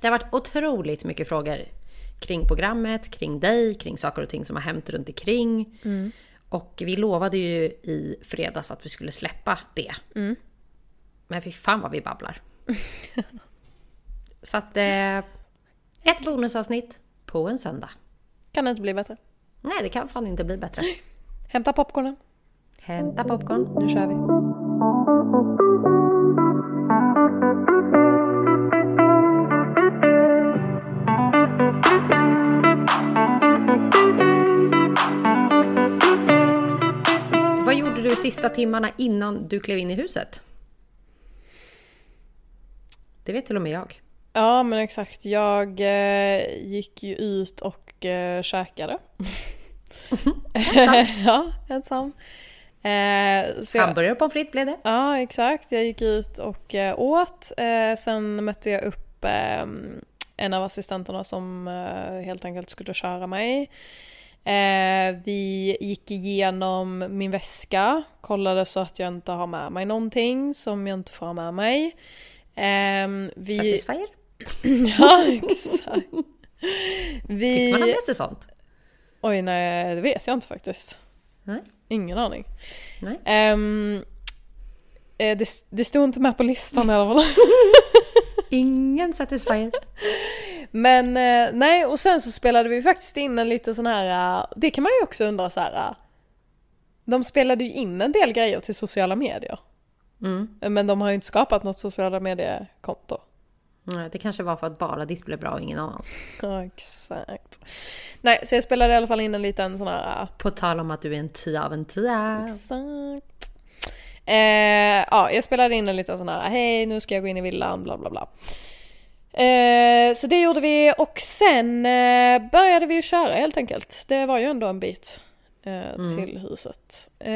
Det har varit otroligt mycket frågor kring programmet, kring dig, kring saker och ting som har hänt runt omkring. Mm. Och vi lovade ju i fredags att vi skulle släppa det. Mm. Men fy fan vad vi babblar. Så att... Eh, ett bonusavsnitt på en söndag. Kan det inte bli bättre? Nej, det kan fan inte bli bättre. Hämta popcornen. Hämta popcorn. Nu kör vi. Du sista timmarna innan du klev in i huset? Det vet till och med jag. Ja men exakt. Jag eh, gick ju ut och eh, käkade. Ensam. ja, ensam. Eh, så Hamburgare och pommes frites blev det. ja exakt. Jag gick ut och eh, åt. Eh, sen mötte jag upp eh, en av assistenterna som eh, helt enkelt skulle köra mig. Eh, vi gick igenom min väska, kollade så att jag inte har med mig någonting som jag inte får ha med mig. Ehm, vi... Satisfyer. Ja, exakt. Vi... Fick man ha med sig sånt? Oj, nej, det vet jag inte faktiskt. Nej. Ingen aning. Nej. Eh, det, det stod inte med på listan i alla fall. Ingen Satisfyer. Men eh, nej, och sen så spelade vi faktiskt in en lite sån här, eh, det kan man ju också undra så här. eh, De spelade ju in en del grejer till sociala medier. Mm. Men de har ju inte skapat något sociala mediekonto. Nej, det kanske var för att bara ditt blev bra och ingen annans. Ja, exakt. Nej, så jag spelade i alla fall in en liten sån här På tal om att du är en tia av en tia. Exakt. Eh, ja, jag spelade in en liten sån här, hej nu ska jag gå in i villan, bla bla bla. Eh, så det gjorde vi och sen eh, började vi ju köra helt enkelt. Det var ju ändå en bit eh, till huset. Eh,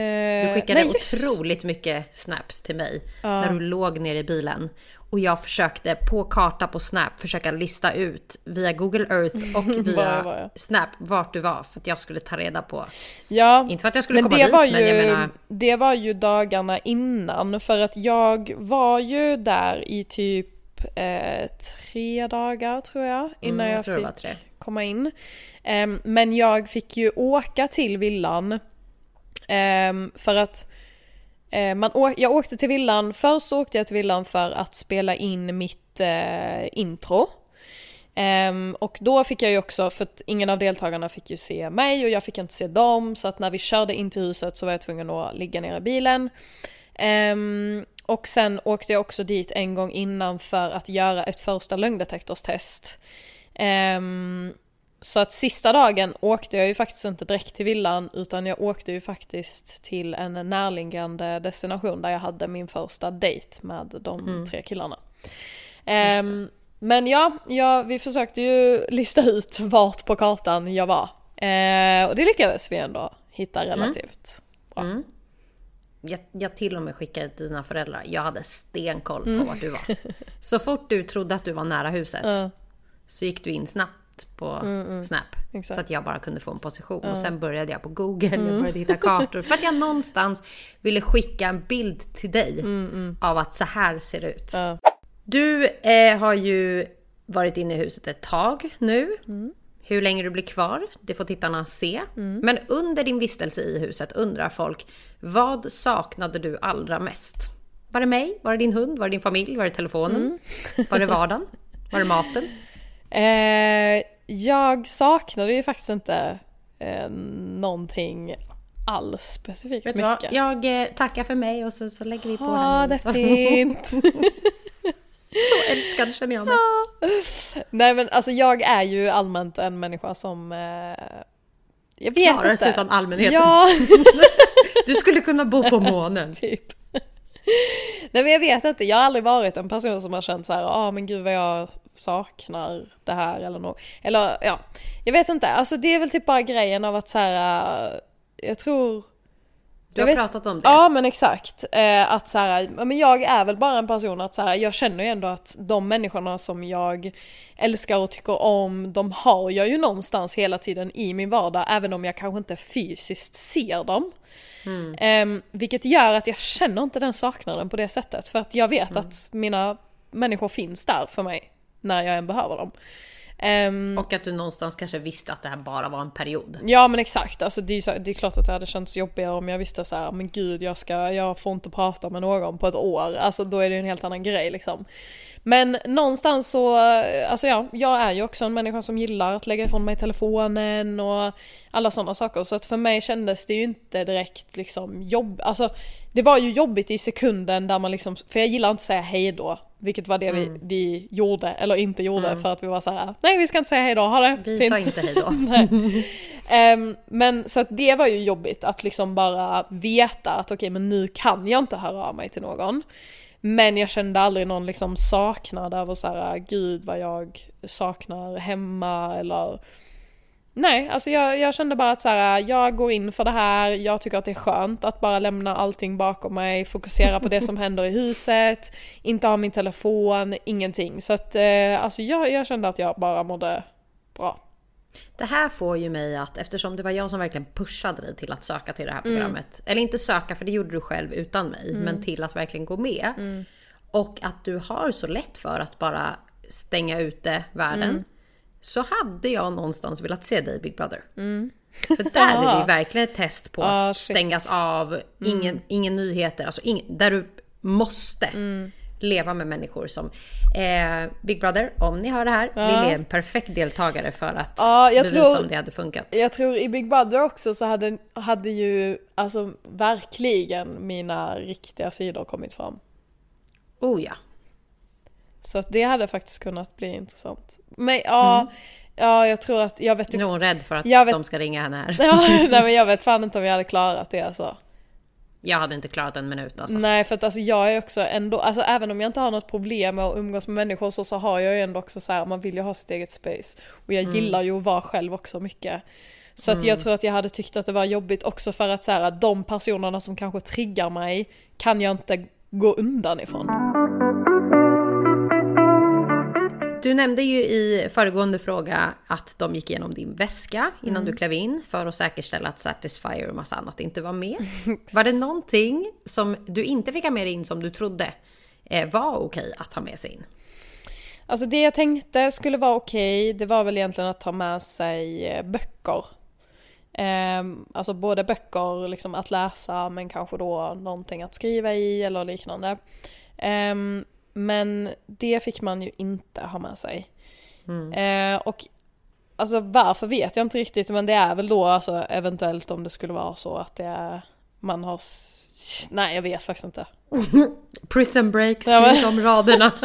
Du skickade nej, just- otroligt mycket snaps till mig Ja. när du låg nere i bilen. Och jag försökte på karta på Snap försöka lista ut via Google Earth och Var jag via var, ja. Snap vart du var för att jag skulle ta reda på. Ja, Inte för att jag skulle komma dit var, men jag ju, menar... det var ju dagarna innan för att jag var ju där i typ eh, tre dagar tror jag innan Mm, jag jag, tror fick komma in. Ehm, men jag fick ju åka till villan ehm, för att eh, man jag åkte till villan, först åkte jag till villan för att spela in mitt eh, intro. Ehm, och då fick jag ju också, för att ingen av deltagarna fick ju se mig och jag fick inte se dem, så att när vi körde in till huset så var jag tvungen att ligga ner i bilen. Ehm, och sen åkte jag också dit en gång innan för att göra ett första lögndetektorstest. Ehm, så att sista dagen åkte jag ju faktiskt inte direkt till villan utan jag åkte ju faktiskt till en närliggande destination där jag hade min första dejt med de tre killarna. Ehm, men ja, ja, vi försökte ju lista ut vart på kartan jag var. Eh, och det lyckades vi ändå hitta relativt bra. Mm. Jag, jag till och med skickade till dina föräldrar. Jag hade stenkoll på Mm. vart du var. Så fort du trodde att du var nära huset Ja. så gick du in snabbt på Snap. Exakt. Så att jag bara kunde få en position. Och sen började jag på Google och började hitta kartor. För att jag någonstans ville skicka en bild till dig av att så här ser det ut. Ja. Du eh, har ju varit inne i huset ett tag nu. Hur länge du blir kvar, det får tittarna se. Men under din vistelse i huset undrar folk, vad saknade du allra mest? Var det mig? Var det din hund? Var det din familj? Var det telefonen? Var det vardagen? Var det maten? Eh, jag saknade ju faktiskt inte eh, någonting alls specifikt Vet du vad? mycket. Jag eh, tackar för mig och sen så lägger vi på Ja, den. det är fint. Så älskad känner jag mig. Nej men alltså jag är ju allmänt en människa som... Eh, jag vet Klarar sig utan allmänheten. Ja, Du skulle kunna bo på månen. typ. Nej men jag vet inte, jag har aldrig varit en person som har känt så här, ja ah, men gud vad jag saknar det här eller något. Eller ja, jag vet inte. Alltså det är väl typ bara grejen av att så här, eh, jag tror... Du har vet- pratat om det. Ja men exakt. Eh, att så här, men jag är väl bara en person att så här, jag känner ju ändå att de människorna som jag älskar och tycker om, de har jag ju någonstans hela tiden i min vardag, även om jag kanske inte fysiskt ser dem. Eh, vilket gör att jag känner inte den saknaden på det sättet, för att jag vet att mina människor finns där för mig. när jag än behöver dem. Ehm, Och att du någonstans kanske visste att det här bara var en period. Ja men exakt, alltså det är, så, det är klart att det hade känts jobbigare om jag visste så här, men gud jag, ska, jag får inte prata med någon på ett år. Alltså då är det en helt annan grej liksom. Men någonstans så, alltså ja, jag är ju också en människa som gillar att lägga ifrån mig telefonen och alla sådana saker. Så att för mig kändes det ju inte direkt liksom jobb, alltså det var ju jobbigt i sekunden där man liksom, för jag gillar inte att säga hej då. Vilket var det Mm. vi, vi gjorde, eller inte gjorde, för att vi var så här: nej vi ska inte säga hej då, ha det Vi fint." sa inte hej då. Nej. Ehm, men så att det var ju jobbigt att liksom bara veta att okej men nu kan jag inte höra av mig till någon. Men jag kände aldrig någon liksom saknad över så här, gud vad jag saknar hemma eller Nej, alltså jag, jag kände bara att så här, jag går in för det här, jag tycker att det är skönt att bara lämna allting bakom mig, fokusera på det som händer i huset, inte ha min telefon, ingenting. Så att eh, alltså jag, jag kände att jag bara mådde bra. Det här får ju mig att, eftersom det var jag som verkligen pushade dig till att söka till det här programmet. Eller inte söka, för det gjorde du själv utan mig. Men till att verkligen gå med. Och att du har så lätt för att bara stänga ute världen. Så hade jag någonstans velat se dig Big Brother. För där är det ju verkligen ett test på Ah, att shit. stängas av, ingen, ingen nyheter, alltså ingen, där du måste leva med människor som eh, Big Brother, om ni hör det här, Lili är en perfekt deltagare för att Ja, jag bevisa tror- om det hade funkat. Jag tror i Big Brother också så hade, hade ju alltså verkligen mina riktiga sidor kommit fram. Oh ja. Så att det hade faktiskt kunnat bli intressant. Men ja, ja jag tror att, jag vet Nu är hon rädd för att vet- de ska ringa henne här. Ja, nej men jag vet fan inte om jag hade klarat det alltså. Jag hade inte klarat en minut alltså. Nej för att alltså jag är också ändå, alltså även om jag inte har något problem med att umgås med människor så, så har jag ju ändå också så här, man vill ju ha sitt eget space. Och jag gillar ju att vara själv också mycket. Så att jag tror att jag hade tyckt att det var jobbigt också för att så här, att de personerna som kanske triggar mig kan jag inte gå undan ifrån. Du nämnde ju i föregående fråga att de gick igenom din väska innan Mm. du klev in för att säkerställa att Satisfyer och massa annat inte var med. Var det någonting som du inte fick ha med dig in som du trodde eh, var okej att ha med sig in? Alltså det jag tänkte skulle vara okej, det var väl egentligen att ta med sig eh, böcker. Ehm, alltså både böcker liksom att läsa men kanske då någonting att skriva i eller liknande. Ehm, men det fick man ju inte ha med sig. Eh, och alltså varför vet jag inte riktigt men det är väl då alltså eventuellt om det skulle vara så att det är, man har Nej jag vet faktiskt inte. Prison break, Ja, men- skriv de raderna.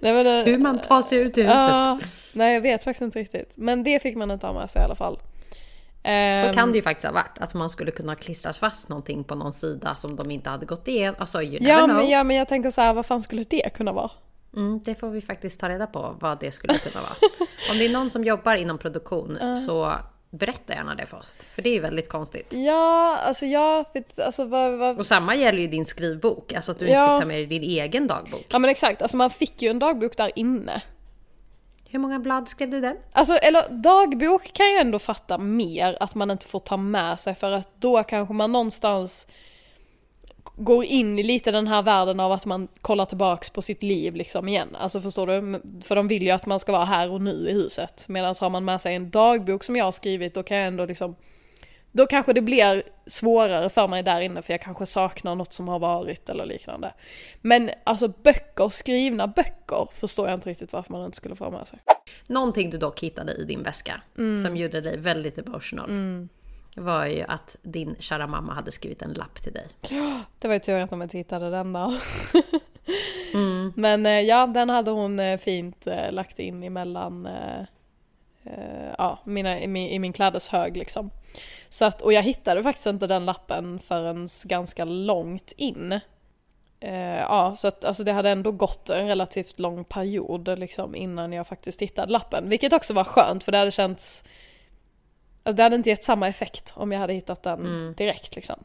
Nej, men, det- Hur man tar sig ut ur huset. Ja, nej jag vet faktiskt inte riktigt. Men det fick man inte ha med sig i alla fall. Så Ehm, kan det ju faktiskt ha varit. Att man skulle kunna klistra fast någonting på någon sida som de inte hade gått igenom. Alltså ja, men, ja men jag tänker så här, vad fan skulle det kunna vara? Mm, det får vi faktiskt ta reda på vad det skulle kunna vara. Om det är någon som jobbar inom produktion så berätta gärna det för oss. För det är ju väldigt konstigt. Ja, alltså ja, för, alltså vad, vad... Och samma gäller ju din skrivbok. Alltså att du Ja. inte fick ta med dig din egen dagbok. Ja men exakt, alltså man fick ju en dagbok där inne. Hur många blad skrev du den? Alltså, eller dagbok kan jag ändå fatta mer att man inte får ta med sig för att då kanske man någonstans går in i lite den här världen av att man kollar tillbaks på sitt liv liksom igen. Alltså förstår du? För de vill ju att man ska vara här och nu i huset. Medan har man med sig en dagbok som jag har skrivit då kan jag ändå liksom då kanske det blir svårare för mig där inne för jag kanske saknar något som har varit eller liknande. Men alltså böcker, skrivna böcker förstår jag inte riktigt varför man inte skulle få med sig. Någonting du dock hittade i din väska Mm. som gjorde dig väldigt emotional. var ju att din kära mamma hade skrivit en lapp till dig. Det var ju tur att de inte hittade den där. Men eh, ja, den hade hon eh, fint eh, lagt in emellan eh, eh, ja, mina, i, min, i min klädeshög liksom. Så att, och jag hittade faktiskt inte den lappen förrän ganska långt in. Eh, ja, så att alltså det hade ändå gått en relativt lång period liksom innan jag faktiskt hittade lappen. Vilket också var skönt för det hade känts... Alltså det hade inte gett samma effekt om jag hade hittat den direkt liksom.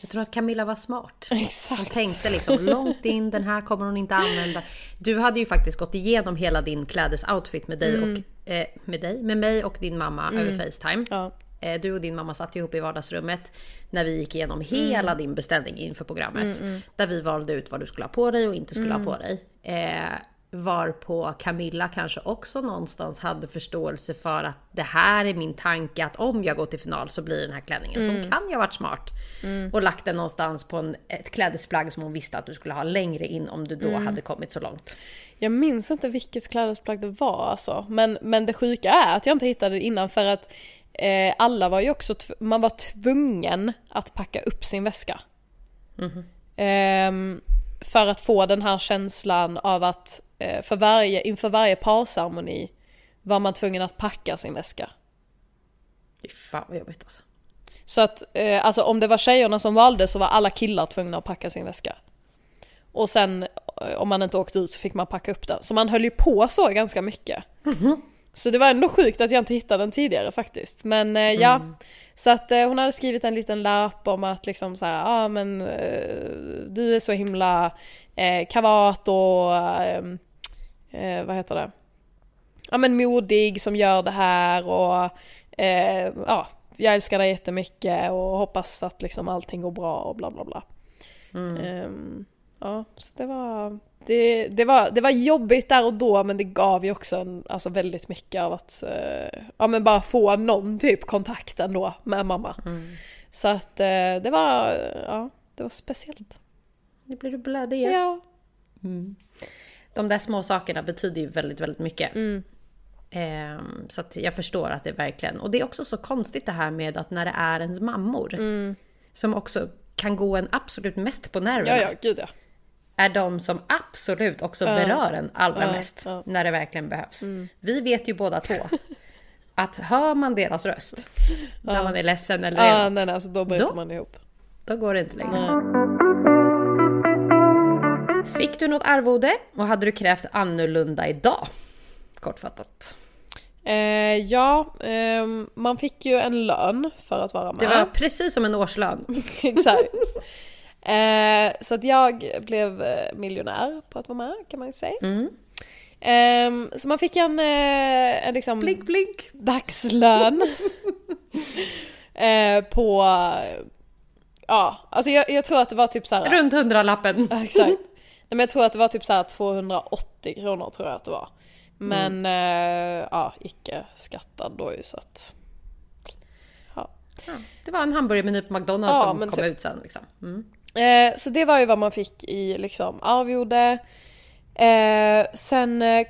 Jag tror att Camilla var smart. Hon Exakt. tänkte liksom långt in, den här kommer hon inte använda. Du hade ju faktiskt gått igenom hela din klädesoutfit med dig och eh, med dig, med mig och din mamma över Facetime. Ja. Eh, Du och din mamma satt ihop i vardagsrummet när vi gick igenom hela din beställning inför programmet. Där vi valde ut vad du skulle ha på dig och inte skulle ha på dig. Eh, var på Camilla kanske också någonstans hade förståelse för att det här är min tanke att om jag går till final så blir den här klänningen. Så hon kan ju ha varit smart och lagt den någonstans på en, ett klädesplagg som hon visste att du skulle ha längre in om du då hade kommit så långt. Jag minns inte vilket klädesplagg det var alltså. Men, men det sjuka är att jag inte hittade det innan för att eh, alla var ju också, man var tvungen att packa upp sin väska. Ehm, för att få den här känslan av att eh, för varje, inför varje parceremoni var man tvungen att packa sin väska. Fy fan vad jobbigt alltså. Så att eh, alltså om det var tjejerna som valde så var alla killar tvungna att packa sin väska. Och sen eh, om man inte åkte ut så fick man packa upp den. Så man höll ju på så ganska mycket. Så det var ändå sjukt att jag inte hittade den tidigare faktiskt. Men eh, ja, så att eh, hon hade skrivit en liten lapp om att liksom så här, ja ah, men eh, du är så himla eh, kavat och eh, eh, vad heter det? Ja men modig som gör det här och eh, ja, jag älskar dig jättemycket och hoppas att liksom allting går bra och bla bla bla. Ehm, ja, så det var, det, det, var, det var jobbigt där och då men det gav ju också en, alltså väldigt mycket av att eh, ja, men bara få någon typ kontakt ändå med mamma. Så att eh, det var, ja, det var speciellt. Nu blir du blödig igen. Ja. De där små sakerna betyder ju väldigt, väldigt mycket. Ehm, så att jag förstår att det verkligen... Och det är också så konstigt det här med att när det är ens mammor, som också kan gå en absolut mest på nerverna, Ja, ja, gud ja. Är de som absolut också berör en allra Ja, mest ja. när det verkligen behövs. Vi vet ju båda två att hör man deras röst när man är ledsen eller Ja, något, nej, nej, alltså då bryter Då- man ihop. då går det inte längre. Fick du något arvode och hade du krävt annorlunda idag? Kortfattat. Eh, ja, ehm, man fick ju en lön för att vara med. Det var precis som en årslön. Exakt. Eh, så att jag blev eh, miljonär på att vara med kan man ju säga. Mm. Ehm, så man fick en, eh, en liksom Blink blink. dagslön eh, på, ja, alltså jag, jag tror att det var typ så här. Runt hundralappen. Exakt. Nej, men jag tror att det var typ så här 280 kronor tror jag att det var. Men eh, ja, icke skattad då ju så att... Ja. Det var en hamburgermeny på McDonalds Ja, som kom typ. ut sen. Liksom. Mm. Eh, så det var ju vad man fick i liksom arvode. Eh, sen eh,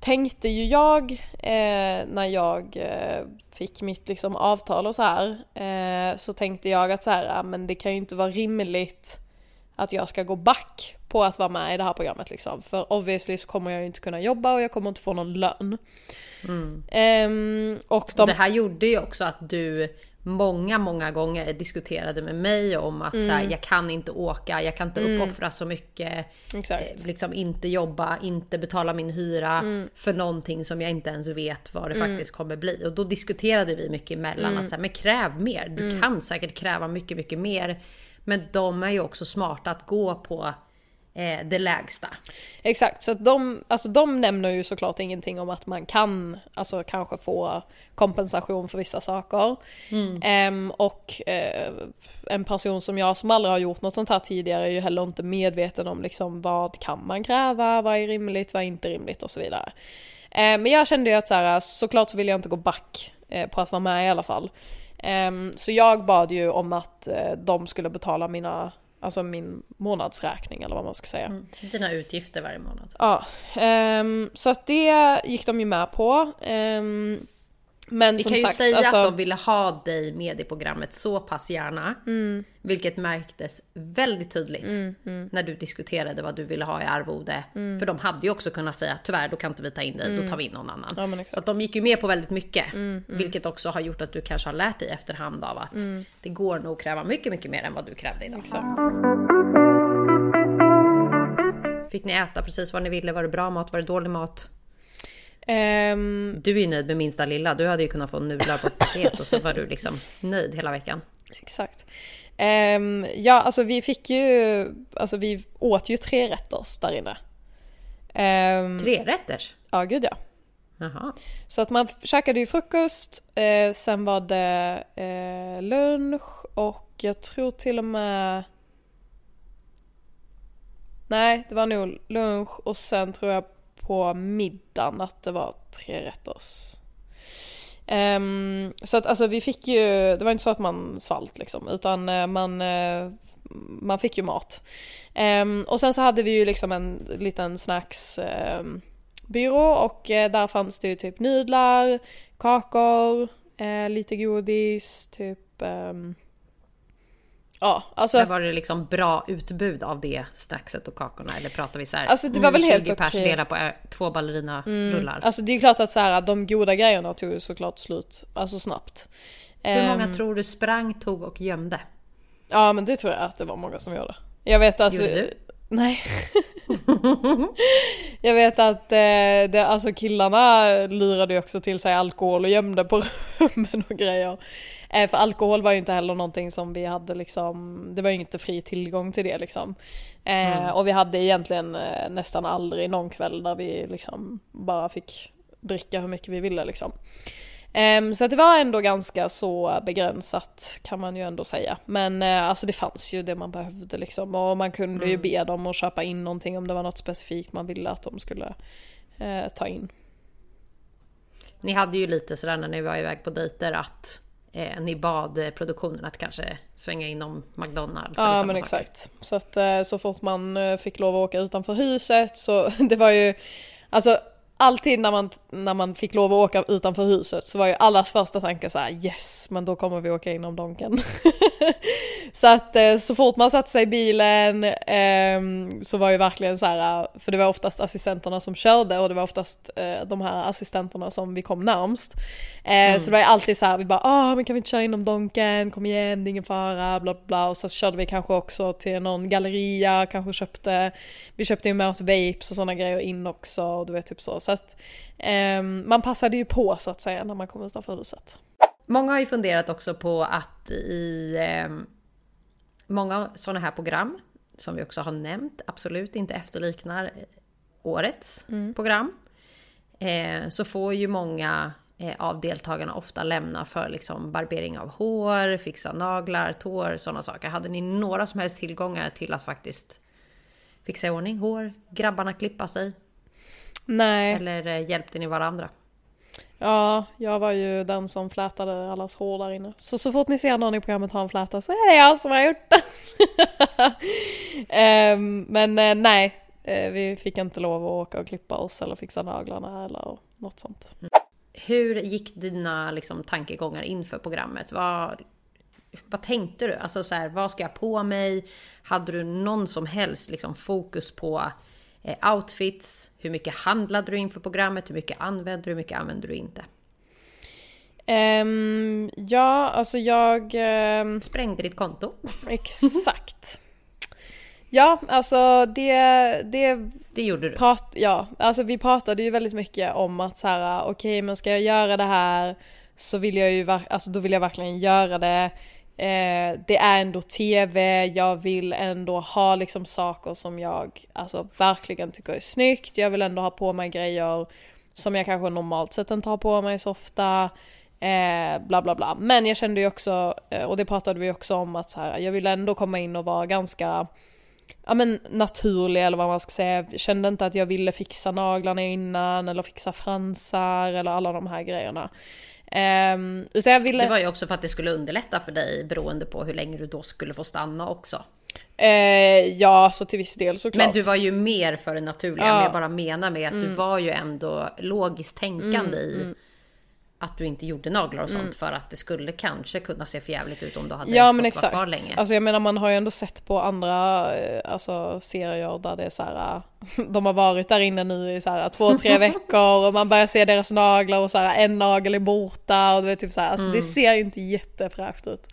tänkte ju jag eh, när jag eh, fick mitt liksom avtal och så här. Eh, så tänkte jag att så här, ja, men det kan ju inte vara rimligt att jag ska gå back på att vara med i det här programmet liksom. För obviously så kommer jag ju inte kunna jobba och jag kommer inte få någon lön. Ehm, och de... Det här gjorde ju också att du många, många gånger diskuterade med mig om att så Mm. här, jag kan inte åka, jag kan inte uppoffra så mycket. Exakt. Eh, liksom inte jobba, inte betala min hyra Mm. för någonting som jag inte ens vet vad det faktiskt kommer bli. Och då diskuterade vi mycket emellan Mm. att så här, men kräv mer. Du kan säkert kräva mycket, mycket mer. Men de är ju också smarta att gå på eh, det lägsta. Exakt, så att de, alltså de nämner ju såklart ingenting om att man kan alltså kanske få kompensation för vissa saker. Ehm, och eh, en person som jag som aldrig har gjort något sånt här tidigare är ju heller inte medveten om liksom vad kan man kräva, vad är rimligt, vad är inte rimligt och så vidare. Ehm, men jag kände ju att så här, såklart så vill jag inte gå back eh, på att vara med i alla fall. Ehm, så jag bad ju om att eh, de skulle betala mina, alltså min månadsräkning eller vad man ska säga. Dina utgifter varje månad. Ja, ehm, så att det gick de ju med på. Ehm, men som kan ju sagt, säga alltså, att de ville ha dig med i programmet så pass gärna. Mm. Vilket märktes väldigt tydligt mm. när du diskuterade vad du ville ha i arvode. För de hade ju också kunnat säga tyvärr då kan inte vi ta in dig, då tar vi in någon annan. Mm. Ja, så. Mm, att de gick ju med på väldigt mycket. Vilket också har gjort att du kanske har lärt dig efterhand av att det går nog kräva mycket, mycket mer än vad du krävde idag. Mm. Exakt. Fick ni äta precis vad ni ville? Var det bra mat? Var det dålig mat? Ehm, Du är ju nöjd med minsta lilla. Du hade ju kunnat få nudlar på ett paket och så var du liksom nöjd hela veckan. exakt. Ehm, ja, alltså vi fick ju, alltså vi åt ju tre rätters där inne. Um, Tre rätters? ja, gud ja. Jaha. Så att man käkade ju frukost, eh, sen var det eh, lunch och jag tror till och med... nej det var nog lunch och sen tror jag på middagen att det var tre rätters. Um, ehm, så att alltså vi fick ju, det var inte så att man svalt liksom utan eh, man, eh, man fick ju mat. Um, och sen så hade vi ju liksom en liten snacksbyrå ehm, um, och eh, där fanns det ju typ nudlar, kakor, lite godis, typ Ja, alltså. Men var det liksom bra utbud av det snackset och kakorna eller pratar vi så här? Alltså det var väl helt 20 pers okej. delar på två ballerina-rullar. Mm. Alltså det är klart att så här, de goda grejerna tog ju såklart slut, alltså snabbt. Hur många Ehm, tror du sprang, tog och gömde? Ja men det tror jag att det var många som gjorde. Jag vet alltså... Gjorde du? Nej. jag vet att eh, det, alltså killarna lurade ju också till sig alkohol och gömde på rummen och grejer. Eh, för alkohol var ju inte heller någonting som vi hade liksom, det var ju inte fri tillgång till det liksom. Eh, Mm. Och vi hade egentligen eh, nästan aldrig någon kväll där vi liksom bara fick dricka hur mycket vi ville liksom. Ehm, så att det var ändå ganska så begränsat kan man ju ändå säga. Men eh, alltså det fanns ju det man behövde liksom och man kunde ju be dem att köpa in någonting om det var något specifikt man ville att de skulle eh, ta in. Ni hade ju lite sådär när ni var iväg på dejter att eh, ni bad produktionen att kanske svänga in om McDonalds Ja men exakt. Så att eh, så fort man fick lov att åka utanför huset så det var ju Alltså alltid när man, när man fick lov att åka utanför huset så var ju allas första tanke så här: yes men då kommer vi åka inom Donken. så att eh, så fort man satte sig i bilen ehm, så var ju verkligen så här, för det var oftast assistenterna som körde och det var oftast eh, de här assistenterna som vi kom närmst. Eh, Så det var ju alltid så här, vi bara ah men kan vi inte köra inom Donken, kom igen det är ingen fara, bla bla. Och så körde vi kanske också till någon galleria, kanske köpte, vi köpte ju med oss vapes och sådana grejer in också och du vet typ så. Så att ehm, man passade ju på så att säga när man kom utanför huset. Många har ju funderat också på att i eh, många sådana här program, som vi också har nämnt, absolut inte efterliknar eh, årets program. Eh, så får ju många eh, av deltagarna ofta lämna för liksom barbering av hår, fixa naglar, tår, sådana saker. Hade ni några som helst tillgångar till att faktiskt fixa i ordning hår, grabbarna klippa sig? Nej, Eller eh, hjälpte ni varandra? ja jag var ju den som flätade allas hår där inne. Så så fort ni ser någon i programmet ha en fläta så är det jag som har gjort det. Ehm, men eh, nej, eh, vi fick inte lov att åka och klippa oss eller fixa naglarna eller något sånt. Hur gick dina liksom, tankegångar inför programmet? Vad, vad tänkte du? Alltså så här, vad ska jag på mig? Hade du någon som helst liksom, fokus på outfits? Hur mycket handlade du inför programmet? Hur mycket använde du? Hur mycket använde du inte? Ehm, ja, alltså jag... ehm, Sprängde ditt konto? exakt. Ja, alltså det, det Det gjorde du. prat, ja, alltså vi pratade ju väldigt mycket om att så här, okej men ska jag göra det här så vill jag ju, alltså då vill jag verkligen göra det. Eh, det är ändå TV, jag vill ändå ha liksom saker som jag alltså verkligen tycker är snyggt. Jag vill ändå ha på mig grejer som jag kanske normalt sett inte har på mig så ofta. Eh, bla bla bla. Men jag kände ju också, eh, och det pratade vi också om att så här, jag ville ändå komma in och vara ganska ja men naturlig eller vad man ska säga. Jag kände inte att jag ville fixa naglarna innan eller fixa fransar eller alla de här grejerna. Um, utan jag ville... Det var ju också för att det skulle underlätta för dig beroende på hur länge du då skulle få stanna också. eh, ja, så till viss del såklart. Men du var ju mer för det naturliga. Ja. Mm. Men jag bara menar med att du var ju ändå logiskt tänkande i att du inte gjorde naglar och sånt för att det skulle kanske kunna se förjävligt ut om du hade Mm. Ja fått men vara kvar exakt. länge. Alltså jag menar man har ju ändå sett på andra eh, alltså, serier där det är så här. eh, De har varit där inne nu i så här, två, tre veckor och man börjar se deras naglar och så här, en nagel är borta och du vet typ så här, alltså, det ser ju inte jättefräscht ut.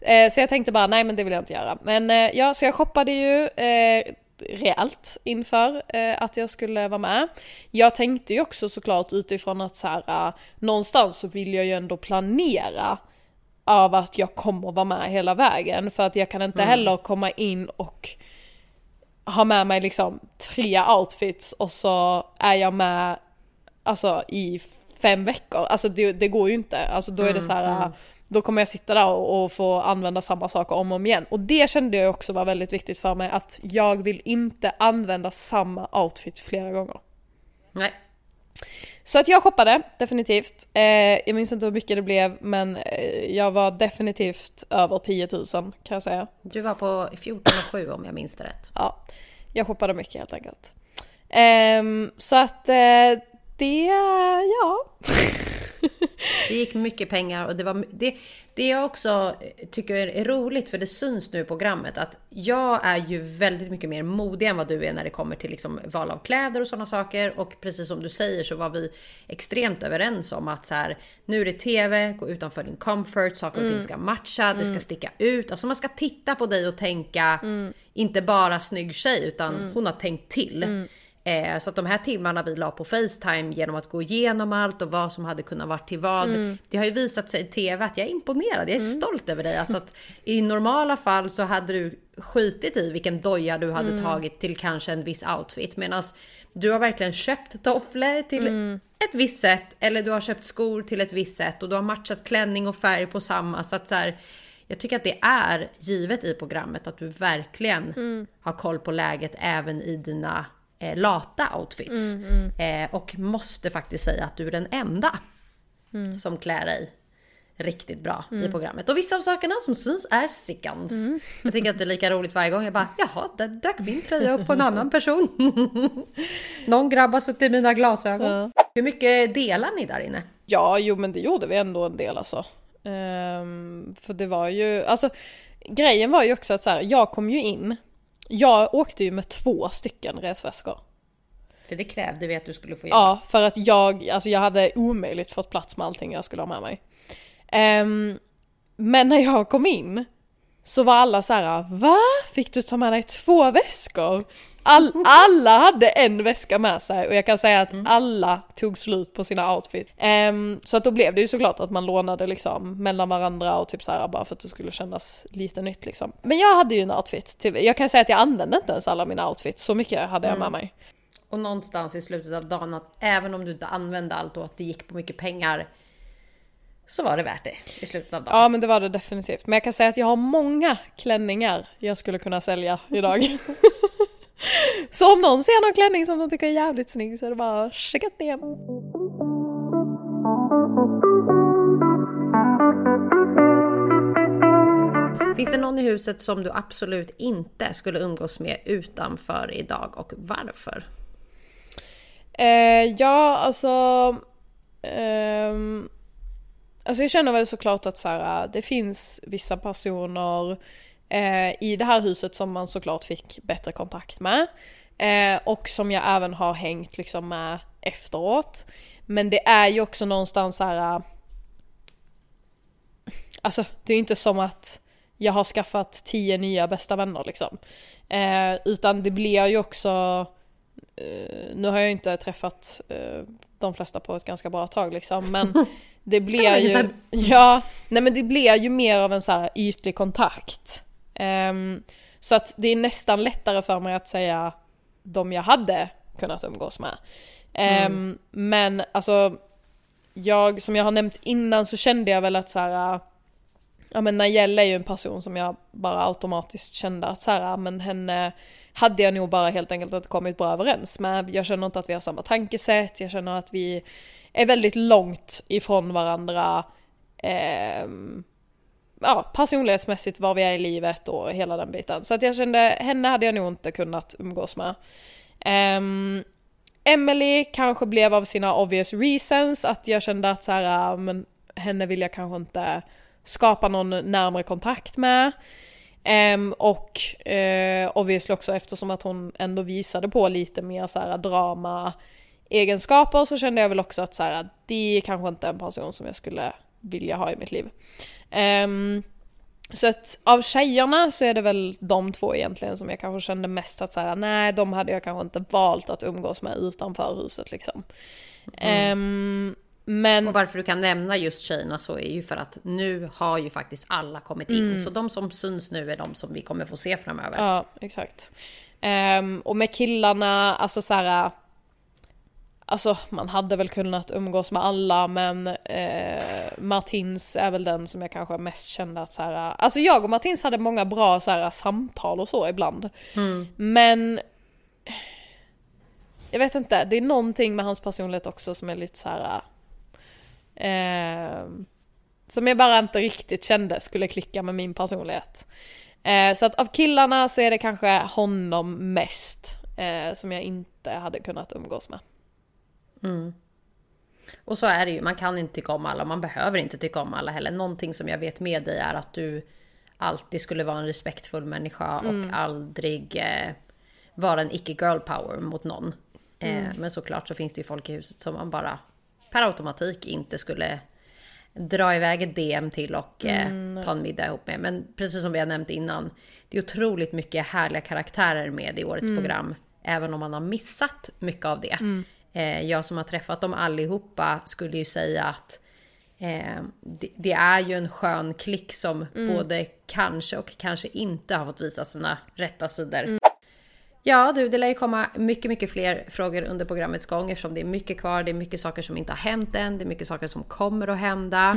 Eh, så jag tänkte bara nej men det vill jag inte göra. Men eh, ja så jag shoppade ju eh, rejält inför eh, att jag skulle vara med. Jag tänkte ju också såklart utifrån att så här, eh, någonstans så vill jag ju ändå planera av att jag kommer vara med hela vägen. För att jag kan inte heller komma in och ha med mig liksom tre outfits och så är jag med alltså i fem veckor. Alltså det, det går ju inte. Alltså då är det så här. Då kommer jag sitta där och, och få använda samma saker om och om igen. Och det kände jag också var väldigt viktigt för mig, att jag vill inte använda samma outfit flera gånger. Nej. Så att jag shoppade, definitivt. Eh, jag minns inte hur mycket det blev, men eh, jag var definitivt över 10 000 kan jag säga. Du var på 14 och 7 om jag minns det rätt. Ja, jag shoppade mycket helt enkelt. Ehm, så att eh, det, ja. Det gick mycket pengar och det var det, det jag också tycker är roligt för det syns nu i programmet att jag är ju väldigt mycket mer modig än vad du är när det kommer till liksom val av kläder och sådana saker. Och precis som du säger så var vi extremt överens om att så här nu är det TV, gå utanför din comfort, saker och ting ska matcha, det ska sticka ut. Alltså man ska titta på dig och tänka inte bara snygg tjej utan hon har tänkt till. Eh, så att de här timmarna vi la på Facetime genom att gå igenom allt och vad som hade kunnat vara till vad. Det har ju visat sig i TV att jag är imponerad. Jag är stolt över dig. Alltså att i normala fall så hade du skitit i vilken doja du hade tagit till kanske en viss outfit. Medan du har verkligen köpt tofflor till ett visst sätt. Eller du har köpt skor till ett visst sätt. Och du har matchat klänning och färg på samma. Så att så här, jag tycker att det är givet i programmet att du verkligen har koll på läget även i dina eh, lata outfits. Eh, och måste faktiskt säga att du är den enda som klär dig riktigt bra i programmet. Och vissa av sakerna som syns är Sickans. Jag tycker att det är lika roligt varje gång. Jag bara, jaha, där dök min tröja upp på en annan person. Någon grabb har suttit i mina glasögon. Hur mycket delar ni där inne? Ja, jo men det gjorde vi ändå en del alltså. Ehm, för det var ju, alltså grejen var ju också att så här, jag kom ju in, jag åkte ju med två stycken resväskor. För det krävde vi att du skulle få göra. Ja, för att jag, alltså jag hade omöjligt fått plats med allting jag skulle ha med mig. Ehm, men när jag kom in så var alla så här: Va? Fick du ta med dig två väskor? All, alla hade en väska med sig och jag kan säga att alla tog slut på sina outfits. Ehm, så att då blev det ju såklart att man lånade liksom mellan varandra och typ så här bara för att det skulle kännas lite nytt liksom. Men jag hade ju en outfit, till, jag kan säga att jag använde inte ens alla mina outfits, så mycket hade jag med mig. Och någonstans i slutet av dagen att även om du inte använde allt och att det gick på mycket pengar så var det värt det i slutet av dagen. Ja men det var det definitivt. Men jag kan säga att jag har många klänningar jag skulle kunna sälja idag. så om någon ser någon klänning som de tycker är jävligt snygg så är det bara att checka ner. Finns det någon i huset som du absolut inte skulle umgås med utanför idag och varför? Eh, ja alltså... ehm, alltså jag känner väl såklart att så här, det finns vissa personer eh, i det här huset som man såklart fick bättre kontakt med. Eh, och som jag även har hängt liksom med efteråt. Men det är ju också någonstans så här. Alltså det är ju inte som att jag har skaffat tio nya bästa vänner liksom. Eh, utan det blir ju också, eh, nu har jag inte träffat eh, de flesta på ett ganska bra tag liksom, men det blir ju, ja, nej men det blir ju mer av en så här ytlig kontakt. Ehm, så att det är nästan lättare för mig att säga de jag hade kunnat umgås med. Ehm, Men alltså, jag, som jag har nämnt innan så kände jag väl att så här, ja men Nayella är ju en person som jag bara automatiskt kände att så här, men henne hade jag nog bara helt enkelt inte kommit bra överens med. Jag känner inte att vi har samma tankesätt, jag känner att vi är väldigt långt ifrån varandra. ehm, ja, personlighetsmässigt var vi är i livet och hela den biten. Så att jag kände, henne hade jag nog inte kunnat umgås med. Um, Emily kanske blev av sina obvious reasons, att jag kände att så här, men henne vill jag kanske inte skapa någon närmare kontakt med. Um, och uh, obviously också eftersom att hon ändå visade på lite mer så här drama egenskaper så kände jag väl också att så här, det är kanske inte en person som jag skulle vilja ha i mitt liv. Ehm, så att av tjejerna så är det väl de två egentligen som jag kanske kände mest att säga nej de hade jag kanske inte valt att umgås med utanför huset liksom. Ehm, men Och varför du kan nämna just tjejerna så är ju för att nu har ju faktiskt alla kommit in. Så de som syns nu är de som vi kommer få se framöver. Ja, exakt. Ehm, och med killarna, alltså så här. Alltså man hade väl kunnat umgås med alla men eh, Martins är väl den som jag kanske mest kände att så här, Alltså jag och Martins hade många bra så här, samtal och så ibland. Mm. Men jag vet inte, det är någonting med hans personlighet också som är lite så här. Eh, som jag bara inte riktigt kände skulle klicka med min personlighet. Eh, så att av killarna så är det kanske honom mest eh, som jag inte hade kunnat umgås med. Mm. Och så är det ju, man kan inte tycka om alla, man behöver inte tycka om alla heller. Någonting som jag vet med dig är att du alltid skulle vara en respektfull människa och aldrig eh, vara en icke girl power mot någon. Eh, men såklart så finns det ju folk i huset som man bara per automatik inte skulle dra iväg ett DM till och eh, ta en middag ihop med. Men precis som vi har nämnt innan, det är otroligt mycket härliga karaktärer med i årets program. Även om man har missat mycket av det. Eh, jag som har träffat dem allihopa skulle ju säga att eh, det, det är ju en skön klick som både kanske och kanske inte har fått visa sina rätta sidor. Ja du, det lär ju komma mycket, mycket fler frågor under programmets gång eftersom det är mycket kvar. Det är mycket saker som inte har hänt än. Det är mycket saker som kommer att hända.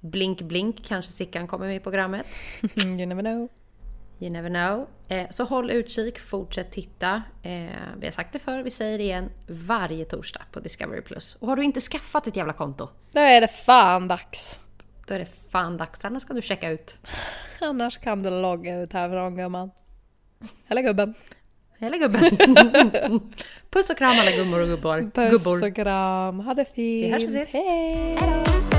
Blink, blink, kanske Sickan kommer med i programmet. you never know. You never know. Eh, så håll utkik, fortsätt titta. Eh, vi har sagt det förr, vi säger det igen. Varje torsdag på Discovery+. Plus. Och har du inte skaffat ett jävla konto, Då är det fan dags. då är det fan dags. Annars ska du checka ut. Annars kan du logga ut härifrån gumman. Eller gubben. Eller gubben. Puss och kram alla gummor och gubbor. Puss och kram. Ha det fint. Vi hörs och ses. Hej. Hej då.